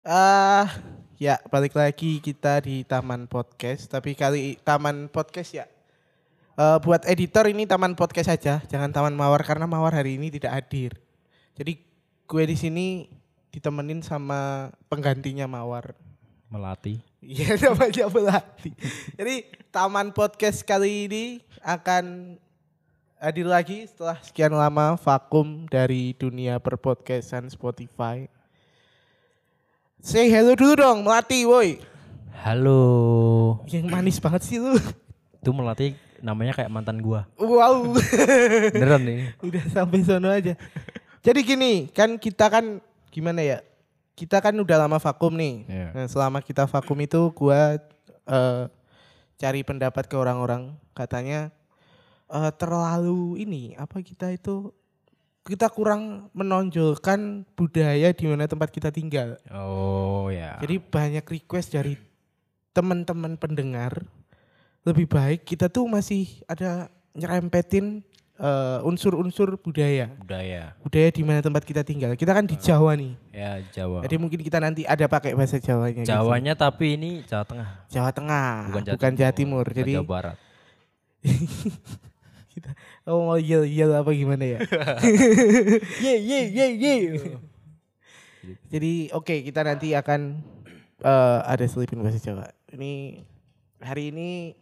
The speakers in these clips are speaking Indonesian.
Ah, ya balik lagi kita di Taman Podcast. Tapi kali Taman Podcast ya. Eh, buat editor ini Taman Podcast saja, jangan Taman Mawar karena Mawar hari ini tidak hadir. Jadi gue di sini ditemenin sama penggantinya Mawar. Melati. Iya namanya Melati. Jadi Taman Podcast kali ini akan hadir lagi setelah sekian lama vakum dari dunia perpodcastan Spotify. Say hello dulu dong Melati woi. Halo. Yang manis banget sih lu. Itu Melati namanya kayak mantan gua. Wow. Beneran nih. Udah sampai sono aja. Jadi gini, kan kita kan gimana ya? Kita kan udah lama vakum nih. Iya. Nah, selama kita vakum itu gua eh, cari pendapat ke orang-orang katanya eh, terlalu ini apa kita itu kita kurang menonjolkan budaya di mana tempat kita tinggal. Oh ya. Jadi banyak request dari teman-teman pendengar lebih baik kita tuh masih ada nyerempetin eh, unsur-unsur budaya. budaya. Budaya di mana tempat kita tinggal. Kita kan di Jawa nih. Ya Jawa. Jadi mungkin kita nanti ada pakai bahasa Jawanya. gitu. Jawanya tapi ini Jawa Tengah. Jawa Tengah, Bukan bukan, Jawa Timur, Jadi Jawa Barat. kita oh mau yel yel apa gimana ya? ye ye ye ye. Jadi oke kita nanti akan eh, ada selipin bahasa Jawa. Ini hari ini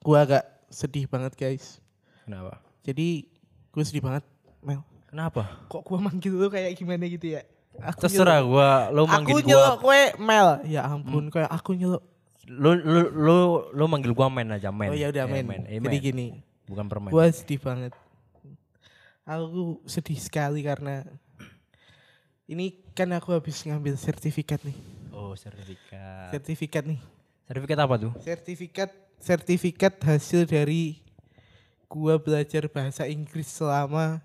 gua agak sedih banget guys. Kenapa? Jadi gue sedih banget Mel. Kenapa? Kok gua manggil lu kayak gimana gitu ya? Aku Terserah gua, lo manggil Aku gua. nyeluk kue Mel. Ya ampun kayak aku nyeluk. Lu lu lu lu manggil gua men aja men. Oh ya udah Eh, men. Eh, Jadi gini. Bukan permen. Gua sedih banget. Aku sedih sekali karena ini kan aku habis ngambil sertifikat nih. Oh sertifikat. Sertifikat nih. Sertifikat apa tuh? Sertifikat sertifikat hasil dari gua belajar bahasa Inggris selama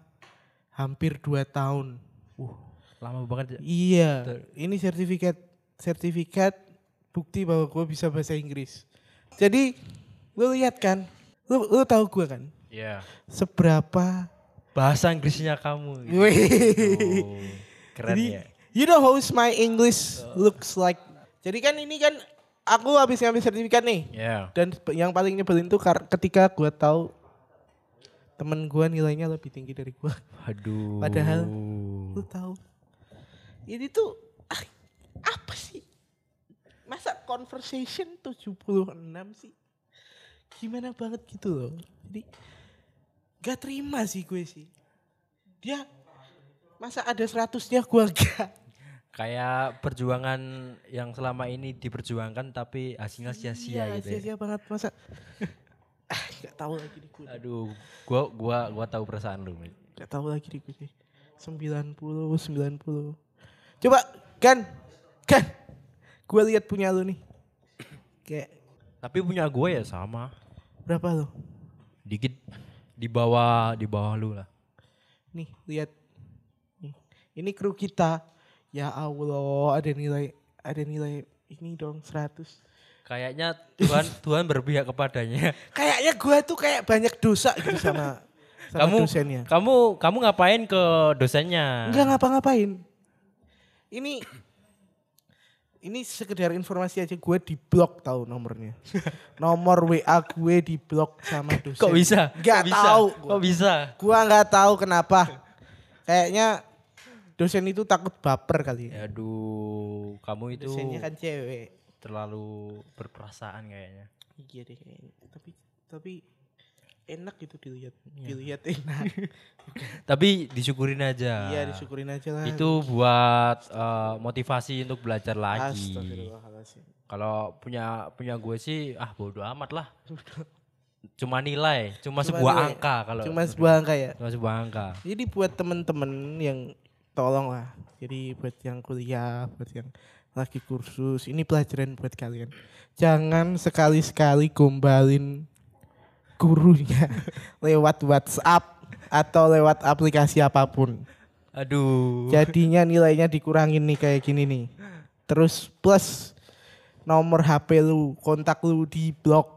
hampir 2 tahun. Uh, lama banget. ya. Iya, ini sertifikat sertifikat bukti bahwa gua bisa bahasa Inggris. Jadi lu lihat kan, lu lu tahu gua kan Iya. seberapa Bahasa Inggrisnya kamu. gitu. Oh, keren Jadi, ya. You know how my English looks like. Jadi kan ini kan aku habis ngambil sertifikat nih. Ya. Dan yang paling nyebelin tuh ketika gua tahu temen gua nilainya lebih tinggi dari gua. Aduh. Padahal Lu tahu. Ini tuh ah, apa sih? Masa conversation 76 sih? Gimana banget gitu loh. Jadi gak terima sih gue sih. Dia masa ada seratusnya gua gak. kayak perjuangan yang selama ini diperjuangkan tapi hasilnya sia-sia Iya, gitu. ya. sia-sia banget masa. ah, gak tahu lagi di gue. Aduh, gua gua gua tahu perasaan lu. Gak tahu lagi di gue. 90, 90. Coba, Gan. Gan. Gue lihat punya lu nih. Kayak Tapi punya gue ya sama. berapa lo? Dikit di bawah di bawah lu lah. Nih, lihat. Nih. Ini kru kita. Ya Allah, ada nilai ada nilai ini dong 100. Kayaknya Tuhan Tuhan berpihak kepadanya. Kayaknya gua tuh kayak banyak dosa gitu sama sama kamu dosennya. kamu kamu ngapain ke dosennya? Enggak ngapa-ngapain. Ini ini sekedar informasi aja gue di blok tahu nomornya. Nomor WA gue di blok sama dosen. Kok bisa? Gak Kok bisa? tahu. Kok bisa? Gua nggak tahu kenapa. Kayaknya dosen itu takut baper kali. ya. Aduh, kamu itu Dosennya kan cewek. terlalu berperasaan kayaknya. Iya deh kayaknya. Tapi tapi enak gitu dilihat. Dilihat enak. Tapi disyukurin aja. iya disyukurin aja lah. Itu buat eh, motivasi untuk belajar lagi. Kalau punya punya gue sih ah bodo amat lah. Cuma nilai, cuma, Cuma sebuah nilai. angka kalau Cuma sebuah angka ya. cuma sebuah angka. Jadi buat temen-temen yang tolong lah. Jadi buat yang kuliah, buat yang lagi kursus, ini pelajaran buat kalian. Jangan sekali-sekali gombalin gurunya lewat WhatsApp atau lewat aplikasi apa pun. Aduh. Jadinya nilainya dikurangin nih kayak gini nih. Terus plus nomor HP lu, kontak lu di blok.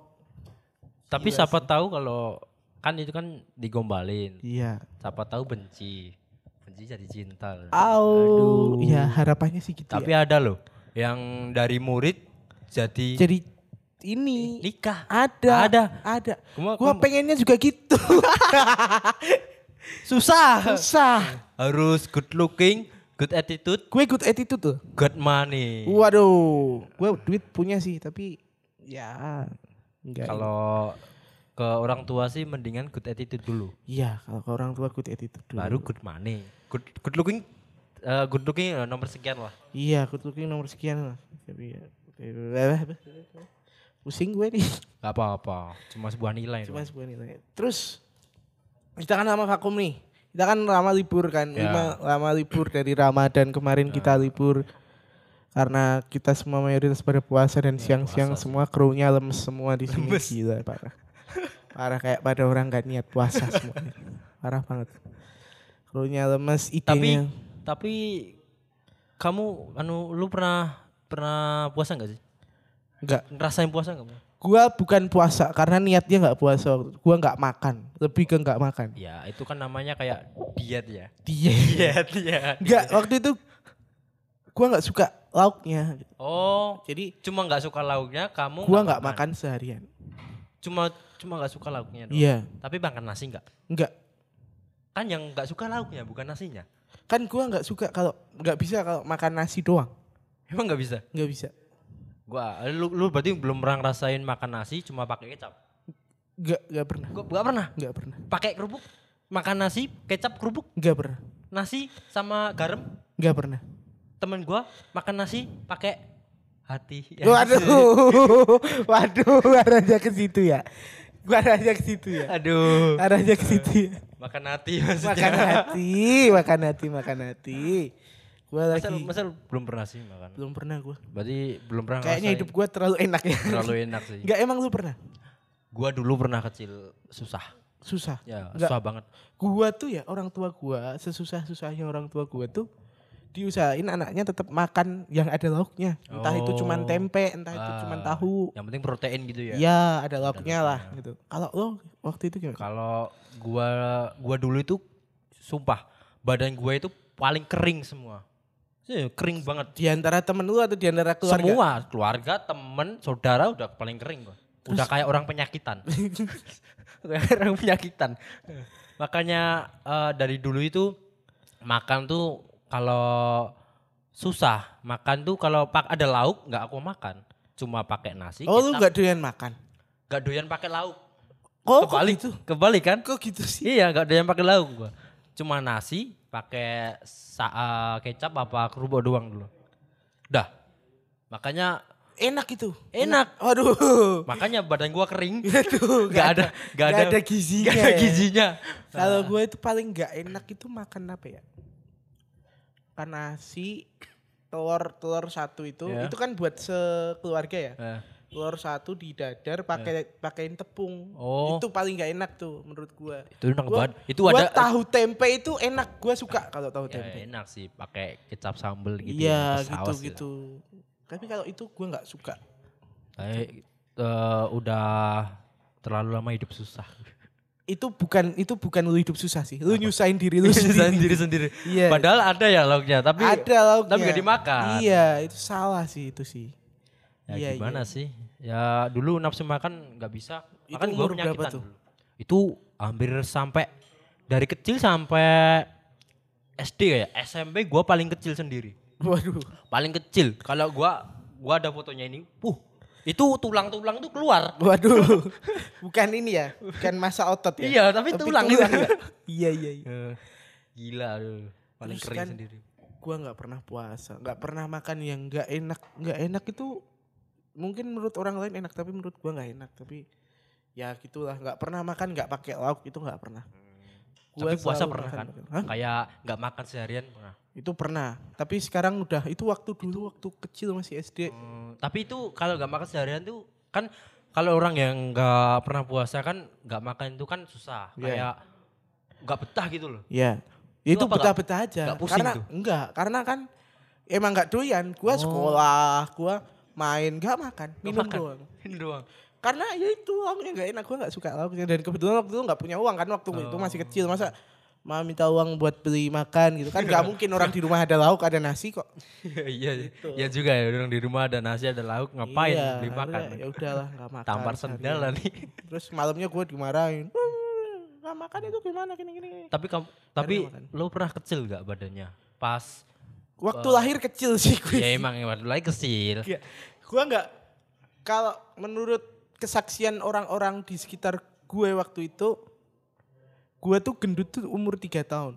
Tapi siapa tahu kalau kan itu kan digombalin. Iya. Siapa tahu benci. Benci jadi cinta. loh. Au, ya harapannya sih gitu Tapi ya. ada loh yang dari murid jadi, Jadi ini nikah. ada, Ada. ada. Gua- Gua pengennya juga gitu. Susah. Susah. Harus good looking, good attitude, Gue good attitude tuh. good money. Waduh, gue duit punya sih, tapi ya enggak. Kalau ke orang tua sih mendingan good attitude dulu. Iya, kalau ke orang tua good attitude dulu. Baru good money. Good good looking eh, good looking eh, nomor sekian lah. Iya, good looking nomor sekian lah. Tapi ya, pusing gue nih. Gak apa-apa, cuma sebuah nilai. Cuma sebuah nilai. Terus kita kan lama vakum nih. Kita kan lama libur kan. Ya. Lima, lama libur dari Ramadan kemarin kita libur karena kita semua mayoritas pada puasa dan siang-siang puasa sih. semua krunya lemes semua di sini Lemes. gila parah. Parah kayak pada orang gak niat puasa semua. Parah banget. Krunya lemes Tapi idenya. tapi kamu anu lu pernah pernah puasa nggak sih? Enggak. Ngerasain puasa nggak? Gua bukan puasa karena niatnya nggak puasa. Gua nggak makan, lebih ke nggak makan. Ya itu kan namanya kayak diet ya. Dia Diet ya. nggak waktu itu gua nggak suka lauknya. Oh, Jadi cuma nggak suka lauknya, kamu gua nggak makan seharian. Cuma cuma nggak suka lauknya doang. Iya, Tapi makan nasi nggak? nggak. Kan yang nggak suka lauknya bukan nasinya. Kan gua nggak suka kalau nggak bisa kalau makan nasi doang. Emang nggak bisa? Nggak bisa. Gua lu lu berarti belum pernah ngerasain makan nasi cuma pakai kecap. Nggak nggak pernah. Gua nggak pernah. Nggak pernah. Pakai kerupuk, makan nasi, kecap kerupuk, Nggak pernah. nasi sama garam. Nggak pernah. Temen gua makan nasi pakai hati. Waduh, waduh, arahnya ke situ ya. Gua arahnya ke situ ya. Aduh. Arahnya ke situ ya. Makan hati maksudnya. Makan hati, makan hati, makan hati. Gua Masa, lagi masa lu belum pernah sih makan? belum pernah gua. Berarti belum pernah Kayaknya hidup gua terlalu enak ya. terlalu enak sih. Enggak emang lu pernah? Gua dulu pernah kecil susah. Susah. Ya, Nggak. susah banget. Gua tuh ya orang tua gua, sesusah-susahnya orang tua gua tuh diusahain anaknya tetap makan yang ada lauknya. Entah itu cuman Oh. tempe, entah itu cuman Ah, tahu. Yang penting protein gitu ya. Iya, ada lauknya lah gitu. Kalau lo waktu itu gimana? Kalau gua gua dulu itu sumpah badan gua itu paling kering semua. Iya, kering banget. Di antara temen lu atau di antara keluarga? Semua keluarga, temen, saudara udah paling kering gua. Udah kayak orang penyakitan. Kayak orang penyakitan. Makanya eh, dari dulu itu makan tuh kalau susah makan tuh kalau pak ada lauk nggak aku makan cuma pakai nasi Oh lu nggak doyan makan? nggak doyan pakai lauk Oh kok kebalik gitu? kebalik kan Kok gitu sih? Iya, nggak ada yang pakai lauk gua. Cuma nasi, pakai eh, kecap apa kerupuk doang dulu. Dah. Makanya Enak itu. Enak. Waduh. makanya badan gua kering. Aduh, Nggak ada nggak ada ada gizinya. nggak ada ya. gizinya. Kalau gue itu paling nggak enak itu makan apa ya? Makan nasi, telur telur satu itu, Ya. itu kan buat sekeluarga ya. Eh, Telur satu di dadar pakai pakein tepung. Oh. Itu paling nggak enak tuh menurut gue. itu enak Gua- banget. Itu Gua ada tahu tempe itu enak, gue suka kalau tahu ya, tempe. enak sih pakai kecap sambel gitu. Iya ya, gitu saus gitu. Tapi kalau itu gue nggak suka. Kayak eh, udah terlalu lama hidup susah. Itu bukan itu bukan lu hidup susah sih. Lu nyusahin diri lu sendiri. sendiri sendiri. Iya. Padahal ada ya lauknya, tapi Ada lauknya. tapi nggak dimakan. Iya, itu salah sih itu sih. Ya Iya, gimana sih? Ya dulu nafsu makan nggak bisa. Itu Makan umur gue berapa penyakitan tuh? dulu. Itu hampir sampai dari kecil sampai SD ya. SMP gue paling kecil sendiri. Waduh. Paling kecil. Kalau gua gua ada fotonya ini. Puh. Itu tulang-tulang tuh keluar. Waduh. bukan ini ya, bukan masa otot ya. Iya, tapi tulang itu. ya? iya, iya, iya. Eh, Gila aduh. Paling Terus kering kan- sendiri. Gua nggak pernah puasa, nggak pernah makan yang nggak enak. Nggak enak itu mungkin menurut orang lain enak, tapi menurut gua nggak enak. Tapi ya gitulah, nggak pernah makan nggak pakai lauk itu nggak pernah. Gua Tapi puasa pernah makan kan? Hah? Kayak nggak makan seharian pernah. Itu pernah. Tapi sekarang udah itu waktu dulu waktu kecil masih SD. Hmm, tapi itu kalau nggak makan seharian tuh kan kalau orang yang nggak pernah puasa kan nggak makan itu kan susah Iya. kayak nggak betah gitu loh. Ya. Itu Itu betah-betah aja. pusing karena tuh? enggak, karena kan emang nggak doyan. Gua Oh. sekolah, gua main, nggak makan, minum makan. doang. Ini doang. Karena ya itu lauknya nggak enak, gua nggak suka lauknya dan kebetulan waktu itu nggak punya uang kan waktu itu masih Oh. kecil masa mau minta uang buat beli makan gitu kan nggak mungkin orang di rumah ada lauk ada nasi kok iya, iya juga ya orang di rumah ada nasi ada lauk ngapain Iya, beli makan. Ya udahlah nggak makan. Tampar sendal lah nih. Terus malamnya gue dimarahin. "Eh, Nggak makan itu gimana gini gini. Tapi kamu tapi lo pernah kecil gak badannya? Pas Waktu lahir kecil sih gue. ya emang emang lagi kecil. Iya. Gue nggak kalau menurut kesaksian orang-orang di sekitar gue waktu itu, gue tuh gendut tuh umur 3 tahun.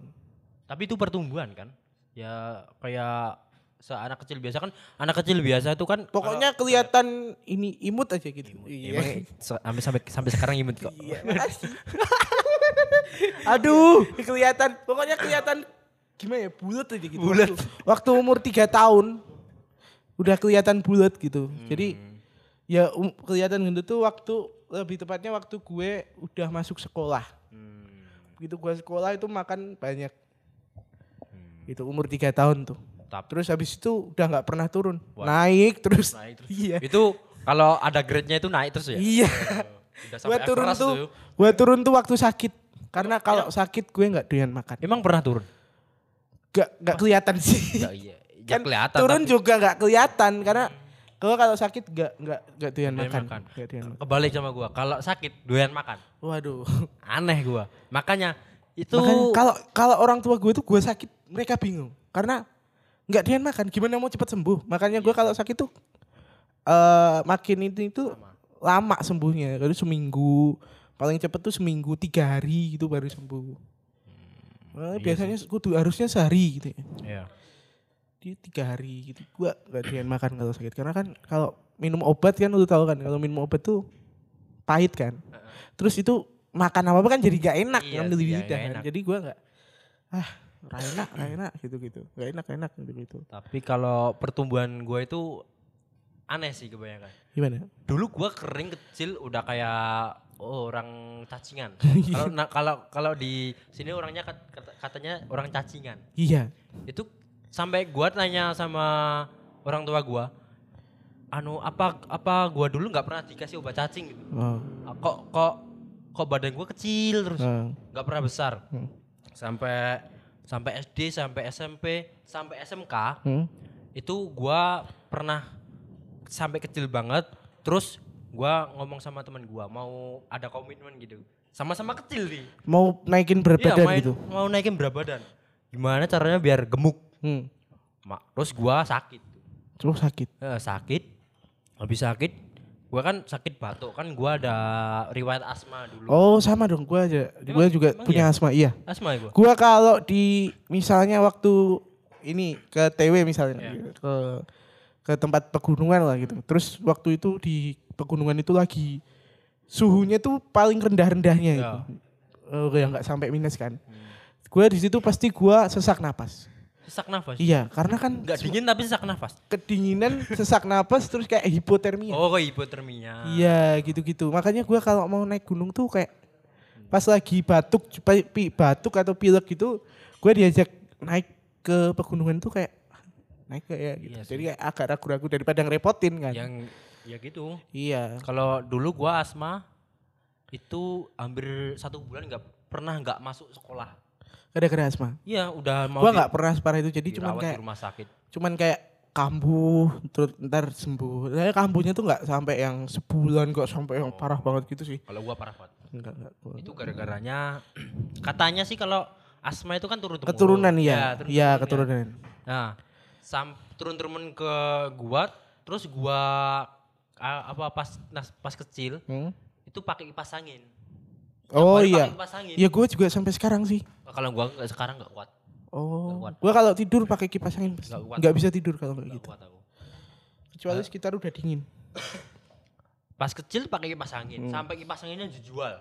Tapi itu pertumbuhan kan? Ya kayak seanak kecil biasa kan anak kecil biasa itu kan Pokoknya kelihatan ini imut aja gitu. Emang Iya. se- sampai sampai sampai sekarang imut kok. Iya. Aduh, kelihatan pokoknya kelihatan gimana ya bulat aja gitu. Bulat. Waktu, waktu umur 3 tahun udah kelihatan bulat gitu. Jadi ya um, kelihatan gendut tuh waktu lebih tepatnya waktu gue udah masuk sekolah. Hmm. Gitu gue sekolah itu makan banyak. Itu umur 3 tahun tuh. Tapi Terus habis itu udah nggak pernah turun. Wah. Naik terus. naik terus. Iya. Itu kalau ada grade-nya itu naik terus ya? Iya. Udah Gue turun tuh, tuh. gue turun tuh waktu sakit. Karena kalau sakit gue nggak doyan makan. Emang pernah turun? Gak nggak kelihatan sih. Ya iya. Ya kan kelihatan turun tapi juga nggak kelihatan karena kalau kalau sakit nggak nggak nggak doyan makan. makan. Nggak doyan makan. kebalik sama gua. Kalau sakit doyan makan. Waduh. Aneh gua. Makanya itu kalau kalau orang tua gue tuh gue sakit mereka bingung karena nggak doyan makan. Gimana mau cepat sembuh? Makanya gue kalau sakit tuh eh makin itu itu lama sembuhnya. Jadi seminggu paling cepet tuh seminggu tiga hari gitu baru sembuh. Nah, biasanya kudu harusnya sehari gitu ya. Iya. di tiga hari gitu. Gua gak doyan makan kalau sakit. Karena kan kalau minum obat kan lu tahu kan kalau minum obat tuh pahit kan. Terus itu makan apa apa kan jadi gak enak Iya ngambil di sih, lidah kan. enak. jadi gua nggak ah gak enak gak enak gitu gitu gak enak gak enak gitu gitu Tapi kalau pertumbuhan gua itu aneh sih kebanyakan. gimana? Dulu gua kering kecil udah kayak orang cacingan. Iya. Kalau nah, kalau kalau di sini orangnya kat- kata- katanya orang cacingan. iya Itu sampai gua tanya sama orang tua gua, anu apa apa gua dulu nggak pernah dikasih obat cacing gitu. oh. Ah, Kok kok kok badan gua kecil terus oh. nggak pernah besar. Hmm. Sampai sampai SD, sampai SMP, sampai SMK Hmm? itu gua pernah sampai kecil banget terus gua ngomong sama teman gua mau ada komitmen gitu. Sama-sama kecil nih mau naikin berat Iya, badan main- gitu? mau naikin berat badan. Gimana caranya biar gemuk? Hmm. Ma- terus gua sakit. Terus sakit? Eh, sakit. Habis sakit gua kan sakit batuk. Kan gua ada riwayat asma dulu. Oh sama dong. Gua aja gua Emang- juga emang punya iya? asma iya. Asma ya gua? Gua kalau di misalnya waktu ini ke TW misalnya Iya. ke ke tempat pegunungan lah gitu. Terus waktu itu di pegunungan itu lagi suhunya tuh paling rendah-rendahnya Ya. itu. Eh, yang nggak sampai minus kan. Gua di situ pasti gua sesak napas. sesak nafas Iya, karena kan nggak dingin tapi sesak nafas kedinginan, sesak napas terus kayak hipotermia. oh kok hipotermia Iya, gitu-gitu. Makanya gua kalau mau naik gunung tuh kayak pas lagi batuk, pi- batuk atau pilek gitu, gua diajak naik ke pegunungan tuh kayak "Ah, naik kayak gitu. Iya. Jadi kayak agak ragu-ragu daripada ngerepotin kan. yang ya gitu Iya. Kalau dulu gua asma itu hampir satu bulan nggak pernah nggak masuk sekolah. Gara-gara asma. Iya udah mau Gua nggak pernah separah itu. Jadi cuman kayak di rumah sakit. cuman kayak kambuh terus ntar sembuh. Saya kambuhnya tuh nggak sampai yang sebulan kok sampai yang parah banget gitu sih. Kalau gua parah banget. Enggak, enggak. Gua- Itu gara-garanya katanya sih kalau asma itu kan turun temurun. Keturunan iya. turun-turun Iya, ya. keturunan. Nah, sam turun turun ke gua, terus gua a- apa pas nas- pas kecil Hmm? itu pakai kipas angin. Oh iya. kipas angin. Iya gue juga sampai sekarang sih. Kalau gua nggak- sekarang nggak kuat. Oh, kuat. gue kalau tidur pakai kipas angin Nggak kuat. nggak bisa tidur kalau gitu. kuat aku. Kecuali sekitar udah dingin. Pas kecil pakai kipas angin, Hmm. sampai kipas anginnya dijual.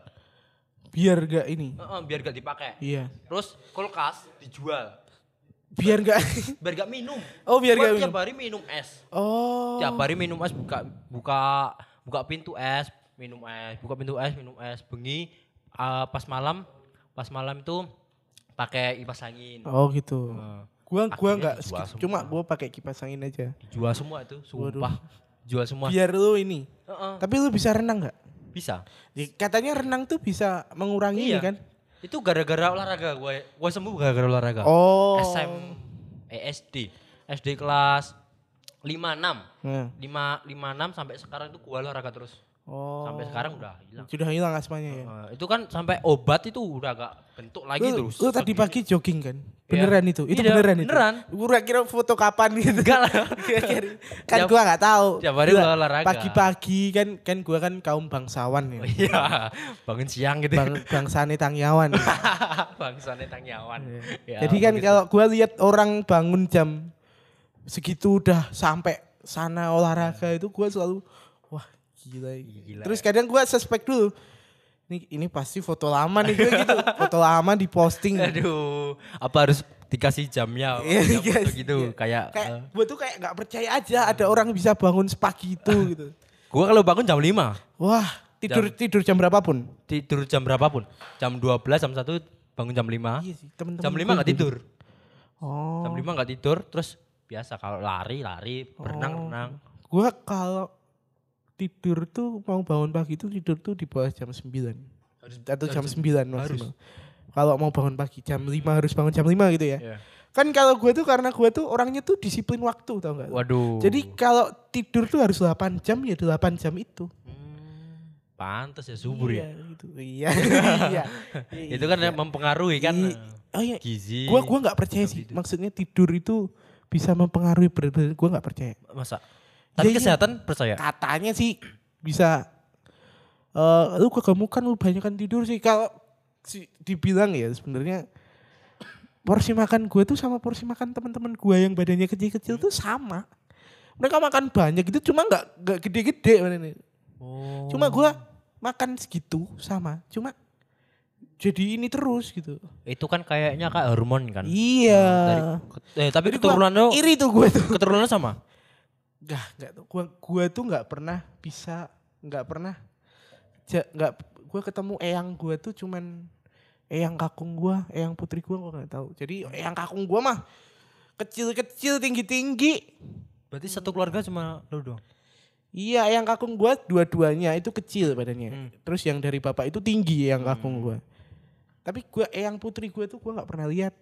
Biar nggak ini. Heeh, biar gak dipakai. Iya. Terus kulkas dijual. Biar nggak. Biar gak minum. oh biar nggak tiap minum. hari minum es. Oh. Tiap hari minum es buka buka buka pintu es, minum es, buka pintu es, minum es. Bengi eh, pas malam, pas malam itu pakai kipas angin. Oh gitu. Heeh. Gua gua nggak cuma gua pakai kipas angin aja. Jual semua itu, sumpah. Jual semua. Biar lu ini. Heeh, Tapi lu bisa renang nggak? bisa. Ya, Katanya renang tuh bisa mengurangi Iya. ini kan? Itu gara-gara olahraga gue. Gue sembuh gara-gara olahraga. Oh. SM, eh, SD. SD kelas 56. Nah. 5 56 sampai sekarang itu gue olahraga terus. Oh. Sampai sekarang udah hilang. Sudah hilang asmanya ya. Eh, itu kan sampai obat itu udah gak bentuk lagi Lu, terus. lu tadi pagi jogging kan? Iya. Beneran itu? Itu Iya, beneran itu? beneran. Gua kira foto kapan gitu. Enggak lah. kan Tiap- gua nggak tahu. tiap hari Gua olahraga. Pagi-pagi kan kan gua kan kaum bangsawan ya. Iya, bangun siang gitu. Bang, bangsane tangyawan. Bangsane tangyawan. Ya, Jadi kan begitu. kalau gua lihat orang bangun jam segitu udah sampai sana olahraga itu gua selalu gila. Gila Terus kadang gua suspek dulu. Ini ini pasti foto lama nih gue gitu. Foto lama diposting. Aduh, apa harus dikasih jamnya? Iya, Jam iya, foto gitu, kayak, kayak eh, gue tuh kayak nggak percaya aja ada orang bisa bangun sepagi itu gitu. gua kalau bangun jam 5, Wah, tidur tidur jam berapapun. tidur jam berapapun. Jam 12, jam 1 bangun jam 5. Iya sih, temen-temen. Jam 5 gua gak gitu. tidur. Oh. Jam 5 gak tidur, terus biasa kalau lari, lari, berenang, renang. Gua kalau tidur tuh mau bangun pagi itu tidur tuh di bawah jam 9. Atau jam 9 maksimal. Kalau mau bangun pagi jam 5 harus bangun jam 5 gitu ya. Iya. Kan kalau gue tuh karena gue tuh orangnya tuh disiplin waktu tau gak? Waduh. Jadi kalau tidur tuh harus 8 jam ya 8 jam itu. Hmm, pantes ya subur iya, ya. Gitu. Iya. iya. Itu kan Iya. mempengaruhi kan I- Oh iya, gizi. gua gua nggak percaya sih. Maksudnya tidur itu bisa mempengaruhi berat badan. Gua nggak percaya. masa. Tapi Iya, iya. kesehatan percaya. Katanya sih bisa. eh lu kegemukan lu banyakan tidur sih. Kalau si, dibilang ya sebenarnya porsi makan gue tuh sama porsi makan teman-teman gue yang badannya kecil-kecil tuh sama. Mereka makan banyak itu cuma nggak nggak gede-gede badannya. Oh. Cuma gue makan segitu sama. Cuma jadi ini terus gitu. itu kan kayaknya kayak hormon kan. Iya. Dari, eh, tapi Jadi keturunan lo iri tuh gue tuh. keturunan sama. Enggak, enggak tuh. Gua gua tuh enggak pernah bisa enggak pernah ja, enggak gua ketemu eyang gua tuh cuman eyang kakung gua, eyang putri gua gua enggak tahu. Jadi eyang kakung gua mah kecil-kecil tinggi-tinggi. Berarti satu keluarga cuma lo doang. Iya, eyang kakung gua dua-duanya itu kecil badannya. Hmm. Terus yang dari bapak itu tinggi eyang kakung gua. Tapi gua eyang putri gua tuh gua nggak pernah lihat.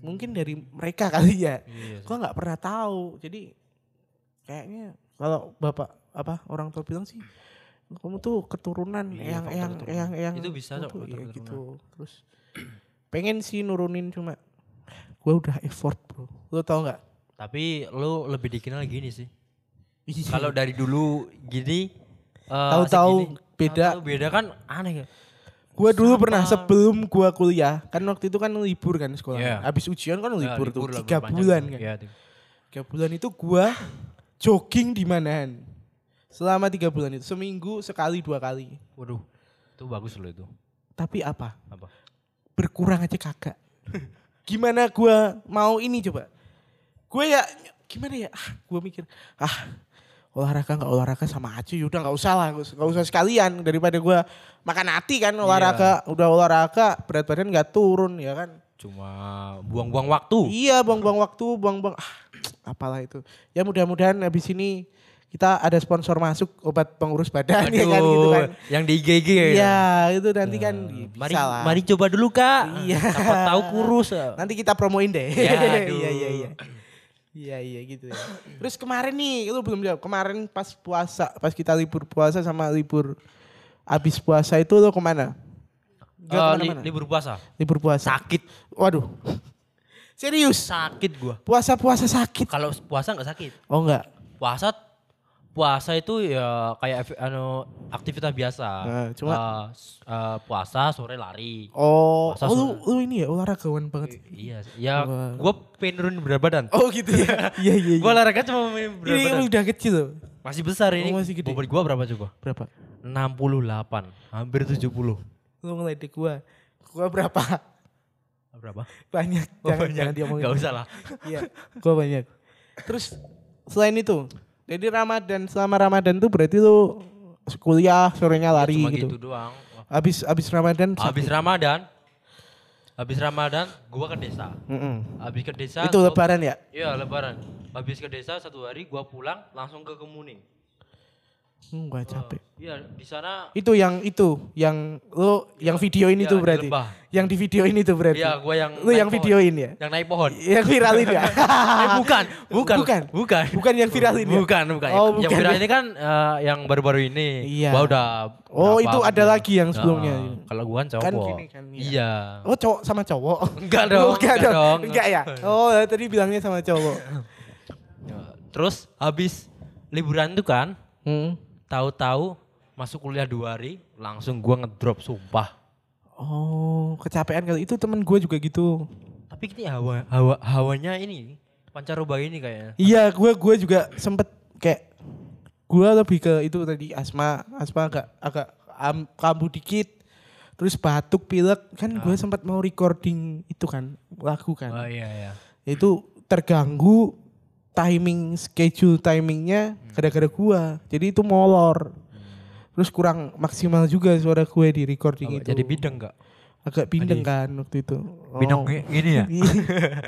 Mungkin dari mereka kali ya. Iya. Gua nggak pernah tahu. Jadi kayaknya kalau bapak apa orang tua bilang sih kamu tuh keturunan Iya, yang yang keturunan. yang yang Itu bisa, iya keturunan. gitu. Terus pengen sih nurunin cuma gua udah effort bro. Lo tau nggak? Tapi lo lebih dikenal gini sih. Iya. Kalau dari dulu gini eh, Tahu-tahu beda. tahu-tahu beda kan aneh ya. Gua dulu Sama. pernah sebelum gua kuliah, kan waktu itu kan libur kan sekolah. Iya. Habis ujian kan Ya, libur tuh, lah, tiga berpanjang bulan tuh. kan. Iya, tuh. Tiga bulan itu gua jogging di manahan. Selama tiga bulan itu, seminggu sekali dua kali. Waduh. Itu bagus loh itu. Tapi apa? Apa? Berkurang aja kagak. gimana gua mau ini coba? Gue ya gimana ya? Ah, gua mikir, ah olahraga nggak olahraga sama aja yaudah nggak usah lah nggak usah- sekalian daripada gua makan hati kan olahraga udah olahraga berat badan nggak turun ya kan Cuma buang-buang waktu. Iya buang-buang waktu, buang-buang ah, apalah itu. Ya mudah-mudahan habis ini kita ada sponsor masuk obat pengurus badan ya kan gitu kan. yang di IG ya. Iya itu nanti kan Eh, bisa mari lah. mari coba dulu kak. Iya. Siapa tahu kurus. Nanti kita promoin deh. Ya, aduh. iya iya iya. Iya iya gitu ya. Terus kemarin nih lu belum jawab. Kemarin pas puasa, pas kita libur puasa sama libur habis puasa itu lu ke mana? Eh, li- libur puasa. libur puasa. Sakit. Waduh. Serius? Sakit gua. Puasa-puasa sakit? Kalau puasa nggak sakit. Oh enggak. Puasa puasa itu ya kayak anu aktivitas biasa. Nah, cuma- s- eh, puasa sore lari. Oh, Puasa oh lu, lu ini ya olahragawan banget. Iya, ya Wah. gua pengen nurunin berat badan. Oh gitu ya. Iya iya. Gua iya. olahraga cuma nurunin berat Ini badan. udah kecil loh. Masih besar ini. Oh, masih gede. Bobot gua berapa coba? Berapa? 68, hampir 70. Lu ngeledek gua. Gua berapa? Berapa? Banyak. Oh, Jangan, banyak. jangan diomongin. Gak usah lah. Iya, gua banyak. Terus selain itu, jadi Ramadan selama Ramadan tuh berarti lu kuliah sorenya lari Cuma gitu. gitu doang. Habis habis Ramadan Habis. Ramadan, habis Ramadan gua ke desa. Mm-mm. Habis ke desa. Itu gua- lebaran ya? Iya lebaran. Habis ke desa satu hari gua pulang langsung ke Kemuning. Enggak capek. Iya, di sana Itu yang itu, yang lo yang video ini Iya, tuh berarti. Yang di video ini tuh berarti. Iya, gua yang naik yang pohon. videoin ya? yang naik pohon. Yang viralin ya? eh, bukan, bukan, Bukan. bukan. Bukan yang viralin ya? Bukan, bukan. Oh, Yang bukan. viral ini kan eh, yang baru-baru ini. Iya. Gua udah Oh, itu ada minggu. lagi yang sebelumnya. Heeh. kalau gua kan cowok. Kan gini kan, iya. Iya. Oh cowok sama cowok? Enggak dong, Enggak enggak dong. dong. Enggak ya? Oh tadi bilangnya sama cowok. Ya, Terus habis liburan itu kan, Hmm. Tahu-tahu masuk kuliah dua hari, langsung gua ngedrop sumpah. Oh kecapean kali itu temen gue juga gitu. Tapi ini hawa, hawa hawanya ini pancaroba ini kayaknya. Iya gue gue juga sempet kayak gue lebih ke itu tadi asma asma agak agak am, kambuh dikit terus batuk pilek kan gue sempat mau recording itu kan lagu kan Oh iya iya. itu terganggu timing schedule timingnya gara-gara gue jadi itu molor terus kurang maksimal juga suara gue di recording Apa, itu jadi bideng enggak? agak bindeng kan waktu itu Oh. gini ya?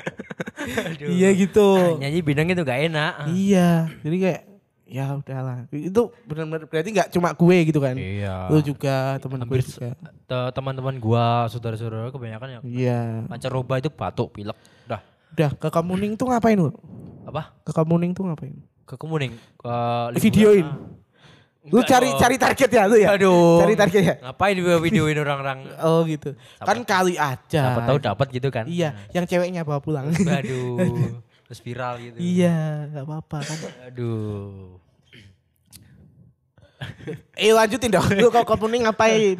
iya gitu Nyanyi bideng itu gak enak. Iya, jadi kayak ya udahlah. Itu benar-benar berarti nggak cuma gue gitu kan. Iya. Lu juga temen gue juga. Te- Teman-teman gua, saudara-saudara kebanyakan yang Iya. pancaroba itu batuk, pilek. Udah. Udah ke Kamuning tuh ngapain lu? Apa? Ke Kamuning tuh ngapain? Ke Kemuning. Ke liburan. Videoin. Lu Enggak cari dong. cari target ya lu ya? Aduh. Cari target ya? Ngapain video videoin orang-orang? Oh gitu. Kan kali aja. Siapa tahu dapat gitu kan? Iya, yang ceweknya bawa pulang. Aduh. Terus viral gitu. iya, nggak apa-apa kan. Aduh. Eh lanjutin dong. Lu ke Kamuning ngapain?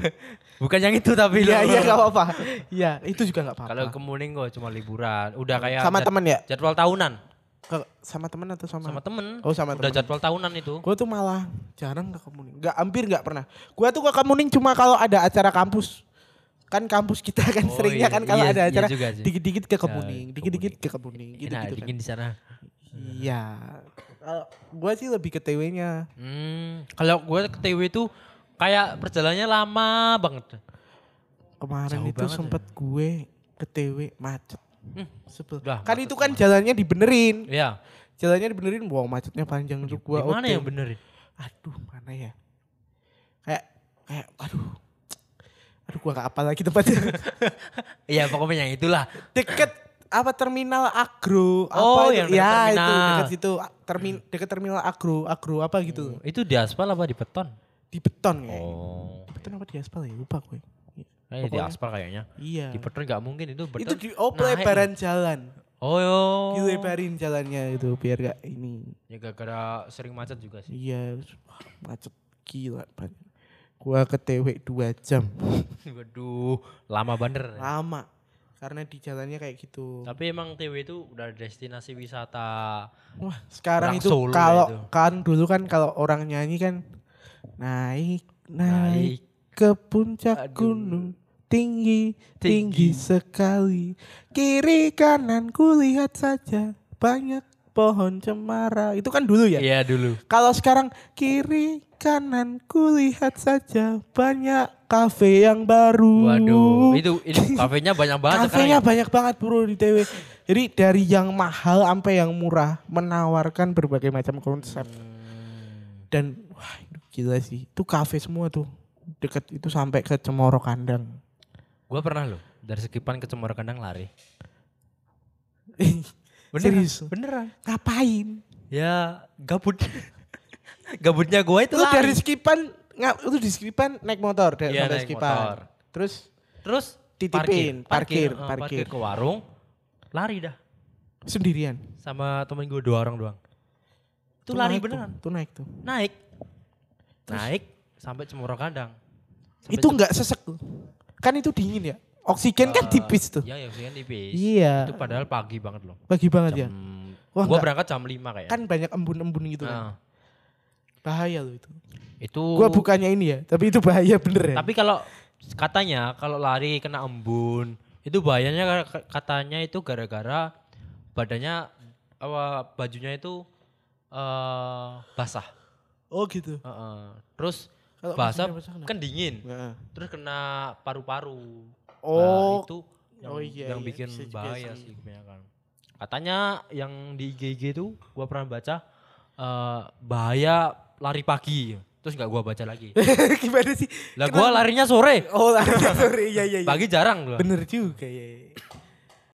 Bukan yang itu tapi Iya, lu. iya nggak apa-apa. Iya, itu juga Kalau apa-apa. Kemuning gua cuma liburan. Udah kayak Sama jad- temen ya? Jadwal tahunan. Ke- sama temen atau sama? Sama temen. Oh, sama Udah temen. jadwal tahunan itu. Gue tuh malah jarang ke Kemuning. Gak, hampir gak pernah. Gue tuh ke Kemuning cuma kalau ada acara kampus. Kan kampus kita kan Oh, seringnya iya, kan kalau iya, ada iya acara sih. dikit-dikit ke Ya, Kemuning, dikit-dikit ke Kemuning gitu Enak, gitu dingin kan. di sana. Iya. Kalau gue sih lebih ke TW-nya. Hmm, kalau gue ke TW itu kayak perjalanannya lama banget. Kemarin Jauh itu banget sempet gue ke TW macet. Hmm, Sebel. Udah, kan itu kan jalannya dibenerin. Iya. Jalannya dibenerin, wow macetnya panjang untuk gue. Gimana yang benerin? Aduh, mana ya? Kayak kayak aduh. Aduh, gua gak apa lagi tempatnya. Iya pokoknya yang itulah. deket apa terminal agro Oh, apa yang itu? ya itu terminal. deket situ termin deket terminal agro agro apa gitu Itu di aspal apa di beton? di beton ya Oh. di beton apa di aspal ya lupa gue Kayaknya di Pokoknya. aspal kayaknya. iya Di beton nggak mungkin itu beton. itu di oh pelebaran jalan Oh, yo. dilebarin jalannya itu biar gak ini Ya gara-gara sering macet juga sih. iya macet gila banget gua ke TW 2 jam Waduh, lama bener. lama karena di jalannya kayak gitu Tapi emang TW itu udah destinasi wisata. Wah, sekarang itu Solo kalau itu. kan dulu kan kalau orang nyanyi kan naik naik Naik. ke puncak Aduh. gunung tinggi Tinggi. tinggi sekali kiri kanan kulihat saja banyak pohon cemara itu kan dulu ya Iya dulu. kalau sekarang kiri kanan kulihat saja banyak kafe yang baru Waduh, itu ini kafenya banyak banget Kafenya sekarang. banyak banget bro di TW. Jadi dari yang mahal sampai yang murah menawarkan berbagai macam konsep. Hmm. Dan wah gila sih. Itu kafe semua tuh. Deket itu sampai ke Cemoro Kandang. Gue pernah loh dari Sekipan ke Cemoro Kandang lari. Serius? Beneran. Ngapain? Ya gabut. Gabutnya gue itu Lu lari. dari Skipan nggak lu di Skipan naik motor dari Iya, naik Skipan. motor. Terus Terus Titipin, parkir, eh, parkir. ke warung, lari dah sendirian. sama temen gue dua orang doang. Itu Tuh lari tuh, beneran. Tuh naik tuh. Naik. Naik sampai Cemoro Kandang. Sampai itu nggak sesek tuh. Kan itu dingin ya. Oksigen kan Eh, tipis tuh. Iya, ya oksigen tipis. Iya. Itu padahal pagi banget loh. Pagi banget ya. Jam, Wah, gua berangkat jam 5 kayak. Kan banyak embun-embun gitu kan. Nah, Bahaya loh itu. itu Gua bukannya ini ya, tapi itu bahaya bener ya. Tapi kalau katanya kalau lari kena embun, itu bahayanya ka- katanya itu gara-gara badannya apa bajunya itu eh basah. oh gitu. Heeh. Terus Kalau basah kan dingin. Heeh. Terus kena paru-paru. Oh. Nah, itu yang, Oh iya, yang iya, bikin juga bahaya sih. kebanyakan. Katanya yang di IG itu gua pernah baca eh bahaya lari pagi. terus nggak gua baca lagi. Gimana sih? Lah gua larinya sore. Oh, sorry. Iya, iya, iya. Pagi jarang loh. Bener juga ya.